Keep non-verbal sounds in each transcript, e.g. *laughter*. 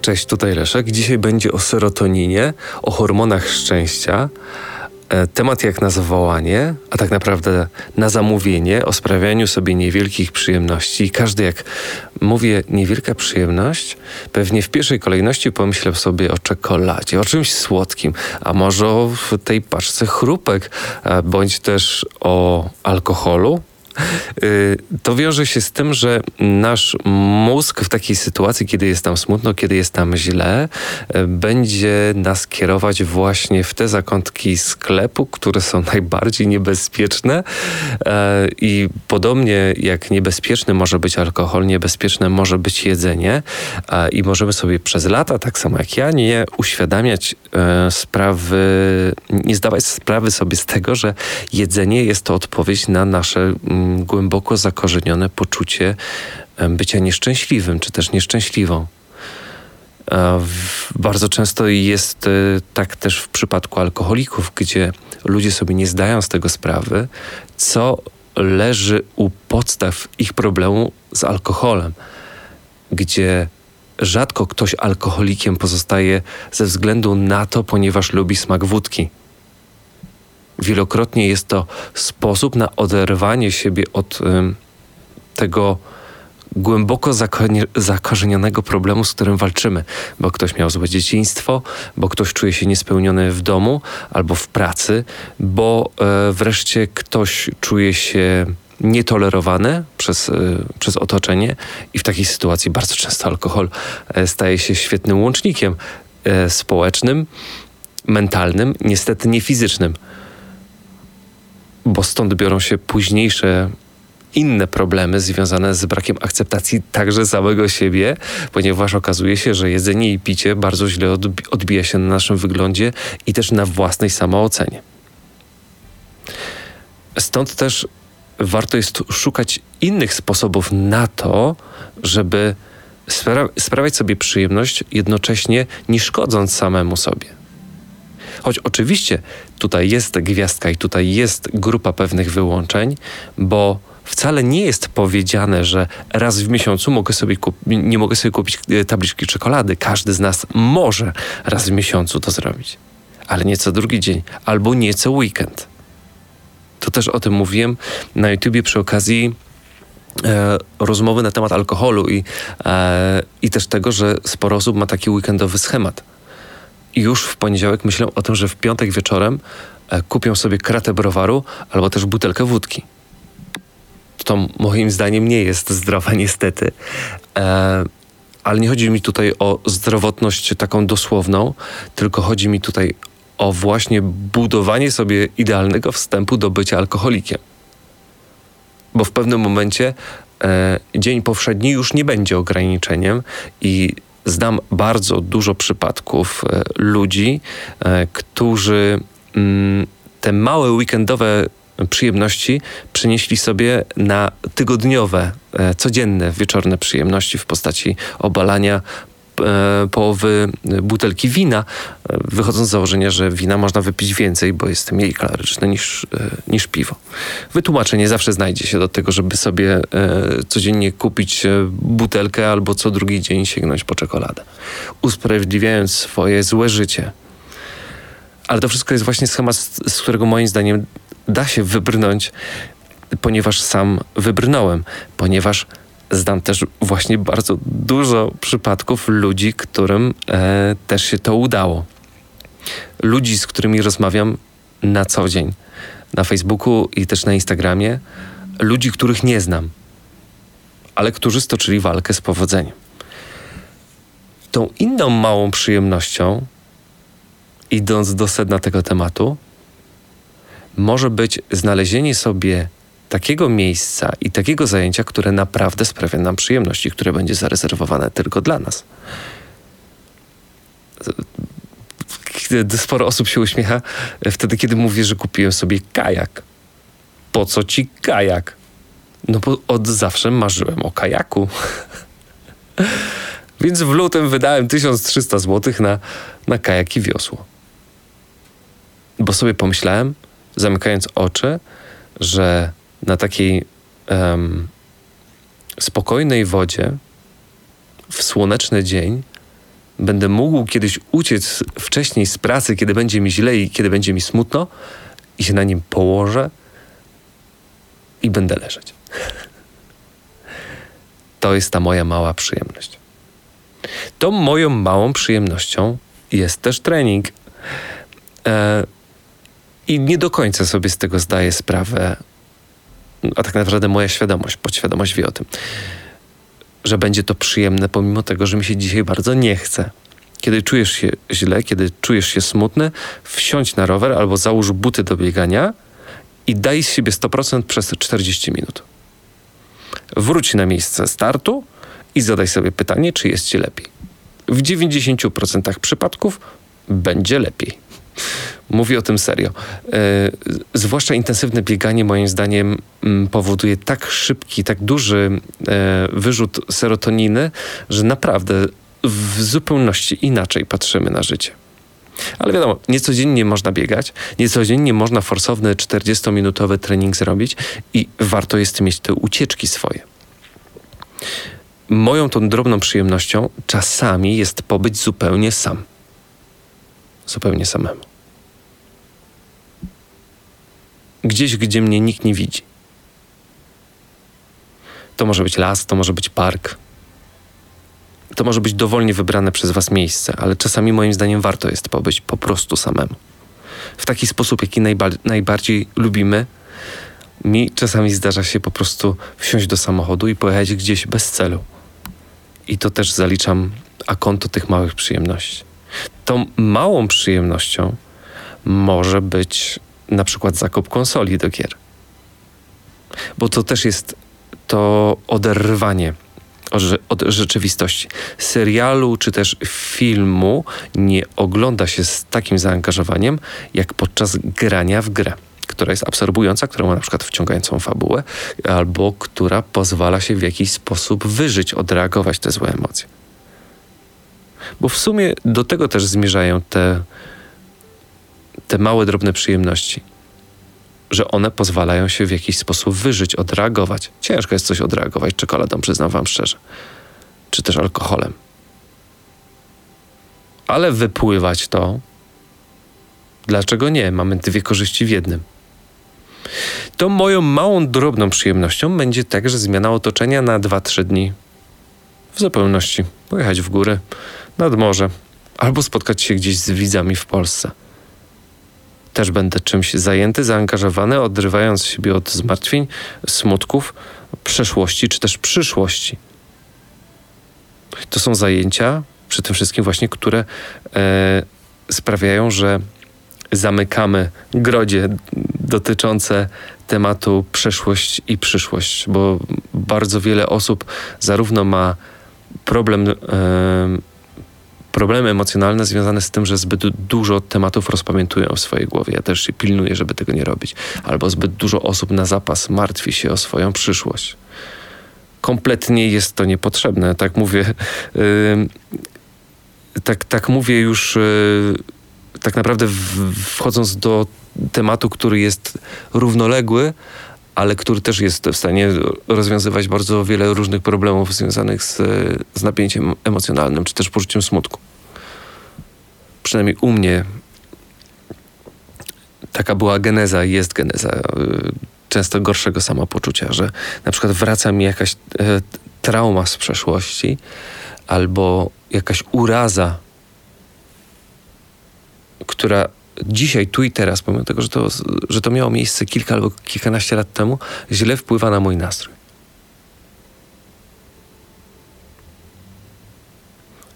Cześć, tutaj Leszek. Dzisiaj będzie o serotoninie, o hormonach szczęścia. E, temat jak na zawołanie, a tak naprawdę na zamówienie, o sprawianiu sobie niewielkich przyjemności. I każdy, jak mówię niewielka przyjemność, pewnie w pierwszej kolejności pomyślał sobie o czekoladzie, o czymś słodkim, a może o tej paczce chrupek, bądź też o alkoholu, to wiąże się z tym, że nasz mózg w takiej sytuacji, kiedy jest tam smutno, kiedy jest tam źle, y, będzie nas kierować właśnie w te zakątki sklepu, które są *laughs* najbardziej niebezpieczne. Y, I podobnie jak niebezpieczny może być alkohol, niebezpieczne może być jedzenie. I możemy sobie przez lata, tak samo jak ja, nie uświadamiać sprawy, nie zdawać sprawy sobie z tego, że jedzenie jest to odpowiedź na nasze mm, głęboko zakorzenione poczucie bycia nieszczęśliwym, czy też nieszczęśliwą. Bardzo często jest e, tak też w przypadku alkoholików, gdzie ludzie sobie nie zdają z tego sprawy, co leży u podstaw ich problemu z alkoholem, gdzie rzadko ktoś alkoholikiem pozostaje ze względu na to, ponieważ lubi smak wódki Wielokrotnie jest to sposób na oderwanie siebie od tego głęboko zakorzenionego problemu, z którym walczymy, bo ktoś miał złe dzieciństwo, bo ktoś czuje się niespełniony w domu albo w pracy, bo e, wreszcie ktoś czuje się nietolerowany przez, e, przez otoczenie i w takiej sytuacji bardzo często alkohol e, staje się świetnym łącznikiem społecznym, mentalnym, niestety nie fizycznym bo stąd biorą się późniejsze inne problemy związane z brakiem akceptacji także samego siebie, ponieważ okazuje się, że jedzenie i picie bardzo źle odbija się na naszym wyglądzie i też na własnej samoocenie. Stąd też warto jest szukać innych sposobów na to, żeby spra sprawiać sobie przyjemność, jednocześnie nie szkodząc samemu sobie. Choć oczywiście tutaj jest gwiazdka i tutaj jest grupa pewnych wyłączeń, bo wcale nie jest powiedziane, że raz w miesiącu mogę sobie nie mogę sobie kupić e, tabliczki czekolady. Każdy z nas może raz w miesiącu to zrobić, ale nie co drugi dzień albo nie co weekend. To też o tym mówiłem na YouTubie przy okazji e, rozmowy na temat alkoholu i, e, i też tego, że sporo osób ma taki weekendowy schemat już w poniedziałek myślę o tym, że w piątek wieczorem e, kupią sobie kratę browaru albo też butelkę wódki. To moim zdaniem nie jest zdrowe niestety. E, ale nie chodzi mi tutaj o zdrowotność taką dosłowną, tylko chodzi mi tutaj o właśnie budowanie sobie idealnego wstępu do bycia alkoholikiem. Bo w pewnym momencie e, dzień powszedni już nie będzie ograniczeniem i znam bardzo dużo przypadków e, ludzi, e, którzy mm, te małe weekendowe przyjemności przenieśli sobie na tygodniowe, e, codzienne, wieczorne przyjemności w postaci obalania połowy butelki wina, e, wychodząc z założenia, że wina można wypić więcej, bo jest mniej kaloryczne niż, e, niż piwo. Wytłumaczenie zawsze znajdzie się do tego, żeby sobie codziennie kupić butelkę albo co drugi dzień sięgnąć po czekoladę, usprawiedliwiając swoje złe życie. Ale to wszystko jest właśnie schemat, z którego moim zdaniem da się wybrnąć, ponieważ sam wybrnąłem, ponieważ znam też właśnie bardzo dużo przypadków ludzi, którym e, też się to udało. Ludzi, z którymi rozmawiam na co dzień na Facebooku i też na Instagramie, ludzi, których nie znam, ale którzy stoczyli walkę z powodzeniem. Tą inną małą przyjemnością, idąc do sedna tego tematu, może być znalezienie sobie takiego miejsca i takiego zajęcia, które naprawdę sprawia nam przyjemność i które będzie zarezerwowane tylko dla nas. Sporo osób się uśmiecha wtedy, kiedy mówię, że kupiłem sobie kajak. Po co ci kajak? No bo od zawsze marzyłem o kajaku. *laughs* Więc w lutym wydałem 1300 zł na, na kajak i wiosło. Bo sobie pomyślałem, zamykając oczy, że na takiej um, spokojnej wodzie w słoneczny dzień będę mógł kiedyś uciec wcześniej z pracy, kiedy będzie mi źle i kiedy będzie mi smutno, i się na nim położę i będę leżeć. To jest ta moja mała przyjemność. Tą moją małą przyjemnością jest też trening. E, I nie do końca sobie z tego zdaję sprawę, a tak naprawdę moja świadomość, podświadomość wie o tym, że będzie to przyjemne, pomimo tego, że mi się dzisiaj bardzo nie chce. Kiedy czujesz się źle, kiedy czujesz się smutny, wsiądź na rower albo załóż buty do biegania i daj z siebie 100% przez 40 minut. Wróć na miejsce startu i zadaj sobie pytanie, czy jest ci lepiej. W 90% przypadków będzie lepiej. Mówię o tym serio. E, zwłaszcza intensywne bieganie, moim zdaniem, powoduje tak szybki, tak duży e, wyrzut serotoniny, że naprawdę w zupełności inaczej patrzymy na życie. Ale wiadomo, niecodziennie można biegać, niecodziennie można forsowny 40-minutowy trening zrobić i warto jest mieć te ucieczki swoje. Moją tą drobną przyjemnością czasami jest pobyć zupełnie sam. Zupełnie samemu. Gdzieś, gdzie mnie nikt nie widzi. To może być las, to może być park, to może być dowolnie wybrane przez Was miejsce, ale czasami moim zdaniem warto jest pobyć po prostu samemu. W taki sposób, jaki najba najbardziej lubimy. Mi czasami zdarza się po prostu wsiąść do samochodu i pojechać gdzieś bez celu. I to też zaliczam a konto tych małych przyjemności. Tą małą przyjemnością może być na przykład zakup konsoli do gier. Bo to też jest to oderwanie od rzeczywistości. Serialu czy też filmu nie ogląda się z takim zaangażowaniem, jak podczas grania w grę która jest absorbująca, która ma na przykład wciągającą fabułę, albo która pozwala się w jakiś sposób wyżyć, odreagować te złe emocje. Bo w sumie do tego też zmierzają te, te małe, drobne przyjemności że one pozwalają się w jakiś sposób wyżyć, odreagować. Ciężko jest coś odreagować czekoladą, przyznam wam szczerze. Czy też alkoholem. Ale wypływać to, dlaczego nie? Mamy dwie korzyści w jednym. To moją małą, drobną przyjemnością będzie także zmiana otoczenia na 2-3 dni. W zupełności. Pojechać w góry, nad morze, albo spotkać się gdzieś z widzami w Polsce też będę czymś zajęty, zaangażowany, odrywając siebie od zmartwień, smutków, przeszłości czy też przyszłości. To są zajęcia, przy tym wszystkim właśnie, które e, sprawiają, że zamykamy grodzie dotyczące tematu przeszłość i przyszłość, bo bardzo wiele osób zarówno ma problem e, problemy emocjonalne związane z tym, że zbyt dużo tematów rozpamiętują w swojej głowie. Ja też pilnuję, żeby tego nie robić. Albo zbyt dużo osób na zapas martwi się o swoją przyszłość. Kompletnie jest to niepotrzebne. Tak mówię, yy, tak, tak mówię już yy, tak naprawdę w, wchodząc do tematu, który jest równoległy, ale który też jest w stanie rozwiązywać bardzo wiele różnych problemów związanych z, z napięciem emocjonalnym, czy też poczuciem smutku. Przynajmniej u mnie taka była geneza i jest geneza y, często gorszego samopoczucia, że na przykład wraca mi jakaś e, trauma z przeszłości albo jakaś uraza, która dzisiaj, tu i teraz, pomimo tego, że to, że to miało miejsce kilka albo kilkanaście lat temu, źle wpływa na mój nastrój.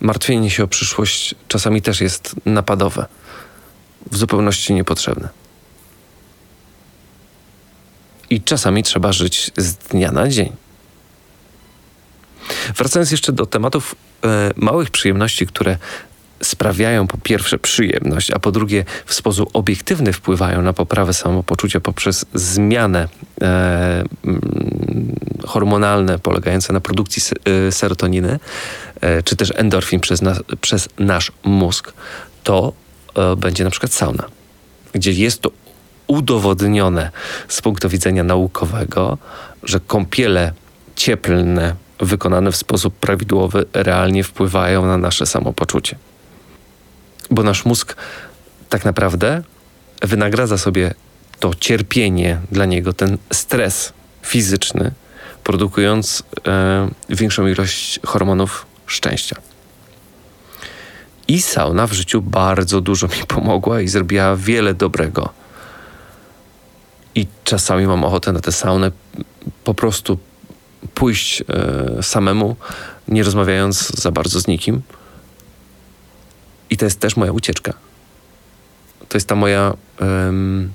Martwienie się o przyszłość czasami też jest napadowe, w zupełności niepotrzebne. I czasami trzeba żyć z dnia na dzień. Wracając jeszcze do tematów e, małych przyjemności, które sprawiają po pierwsze przyjemność, a po drugie w sposób obiektywny wpływają na poprawę samopoczucia poprzez zmianę e, mm, hormonalne polegające na produkcji e, serotoniny, e, czy też endorfin przez, przez nasz mózg, to e, będzie na przykład sauna, gdzie jest to udowodnione z punktu widzenia naukowego, że kąpiele cieplne wykonane w sposób prawidłowy realnie wpływają na nasze samopoczucie. Bo nasz mózg tak naprawdę wynagradza sobie to cierpienie dla niego, ten stres fizyczny, produkując e, większą ilość hormonów szczęścia. I sauna w życiu bardzo dużo mi pomogła i zrobiła wiele dobrego. I czasami mam ochotę na tę saunę po prostu pójść e, samemu, nie rozmawiając za bardzo z nikim. I to jest też moja ucieczka. To jest ta moja, um,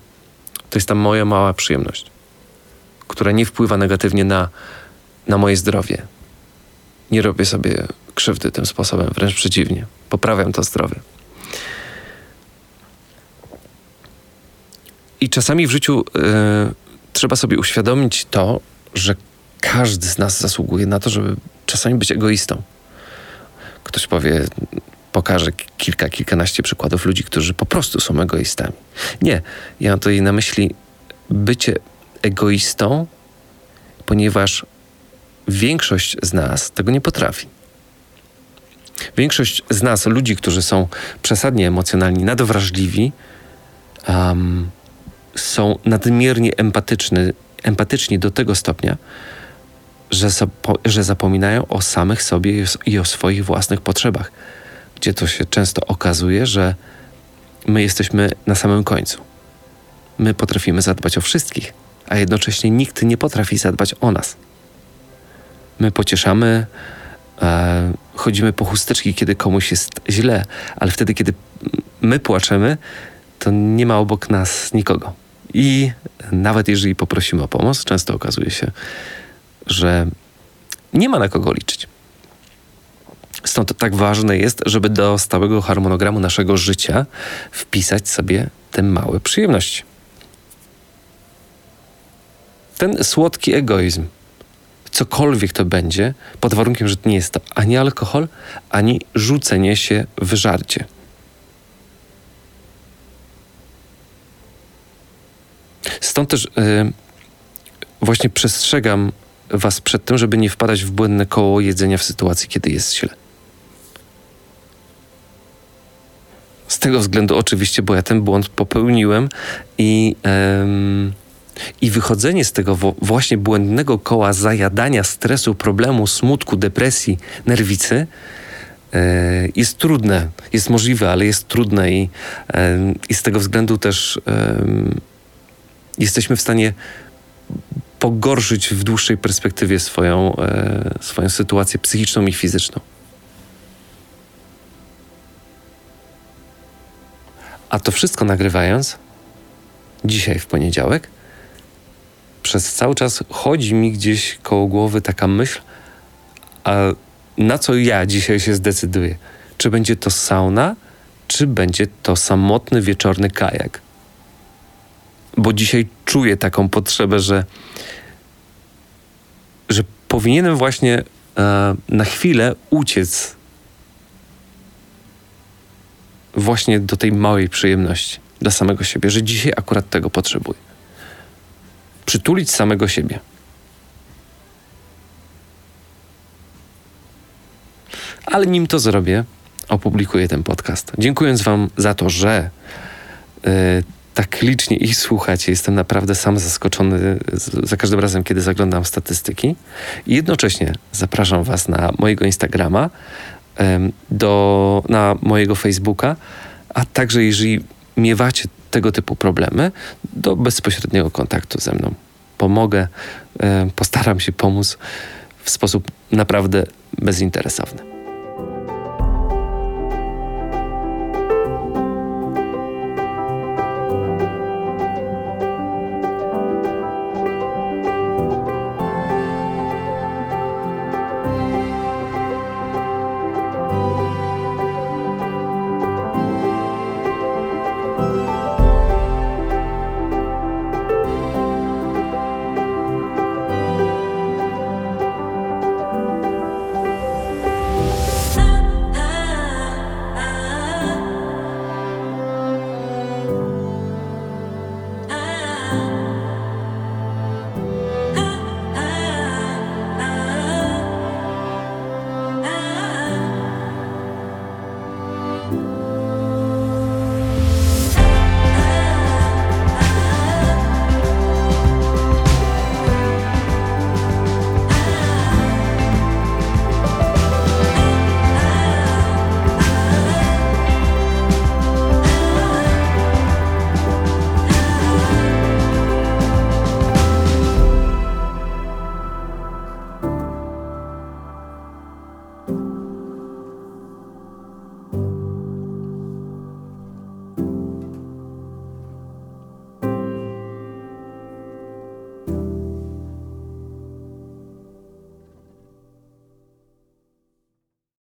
to jest ta moja mała przyjemność, która nie wpływa negatywnie na, na moje zdrowie. Nie robię sobie krzywdy tym sposobem, wręcz przeciwnie. Poprawiam to zdrowie. I czasami w życiu y, trzeba sobie uświadomić to, że każdy z nas zasługuje na to, żeby czasami być egoistą. Ktoś powie, pokaże kilka, kilkanaście przykładów ludzi, którzy po prostu są egoistami. Nie, ja mam tutaj na myśli bycie egoistą, ponieważ większość z nas tego nie potrafi. Większość z nas, ludzi, którzy są przesadnie emocjonalni, nadwrażliwi, um, są nadmiernie empatyczni, empatyczni do tego stopnia, że, zapo że zapominają o samych sobie i o swoich własnych potrzebach, gdzie to się często okazuje, że my jesteśmy na samym końcu. My potrafimy zadbać o wszystkich, a jednocześnie nikt nie potrafi zadbać o nas. My pocieszamy, e, chodzimy po chusteczki, kiedy komuś jest źle, ale wtedy, kiedy my płaczemy, to nie ma obok nas nikogo. I nawet jeżeli poprosimy o pomoc, często okazuje się, że nie ma na kogo liczyć. Stąd tak ważne jest, żeby do stałego harmonogramu naszego życia wpisać sobie te małe przyjemności. Ten słodki egoizm, cokolwiek to będzie, pod warunkiem, że nie jest to ani alkohol, ani rzucenie się w żarcie. Stąd też yy, właśnie przestrzegam Was przed tym, żeby nie wpadać w błędne koło jedzenia w sytuacji, kiedy jest źle. Tego względu oczywiście, bo ja ten błąd popełniłem i, i wychodzenie z tego właśnie błędnego koła zajadania, stresu, problemu, smutku, depresji, nerwicy yy, jest trudne. Jest możliwe, ale jest trudne i, i z tego względu też jesteśmy w stanie pogorszyć w dłuższej perspektywie swoją, e, swoją sytuację psychiczną i fizyczną. A to wszystko nagrywając dzisiaj w poniedziałek, przez cały czas chodzi mi gdzieś koło głowy taka myśl, a na co ja dzisiaj się zdecyduję? Czy będzie to sauna, czy będzie to samotny wieczorny kajak? bo dzisiaj czuję taką potrzebę, że, że powinienem właśnie e, na chwilę uciec właśnie do tej małej przyjemności dla samego siebie, że dzisiaj akurat tego potrzebuję. Przytulić samego siebie. Ale nim to zrobię, opublikuję ten podcast. Dziękując Wam za to, że y, tak licznie ich słuchacie. Jestem naprawdę sam zaskoczony za każdym razem, kiedy zaglądam statystyki. I jednocześnie zapraszam Was na mojego Instagrama, do, na mojego Facebooka, a także jeżeli miewacie tego typu problemy, do bezpośredniego kontaktu ze mną. Pomogę, postaram się pomóc w sposób naprawdę bezinteresowny.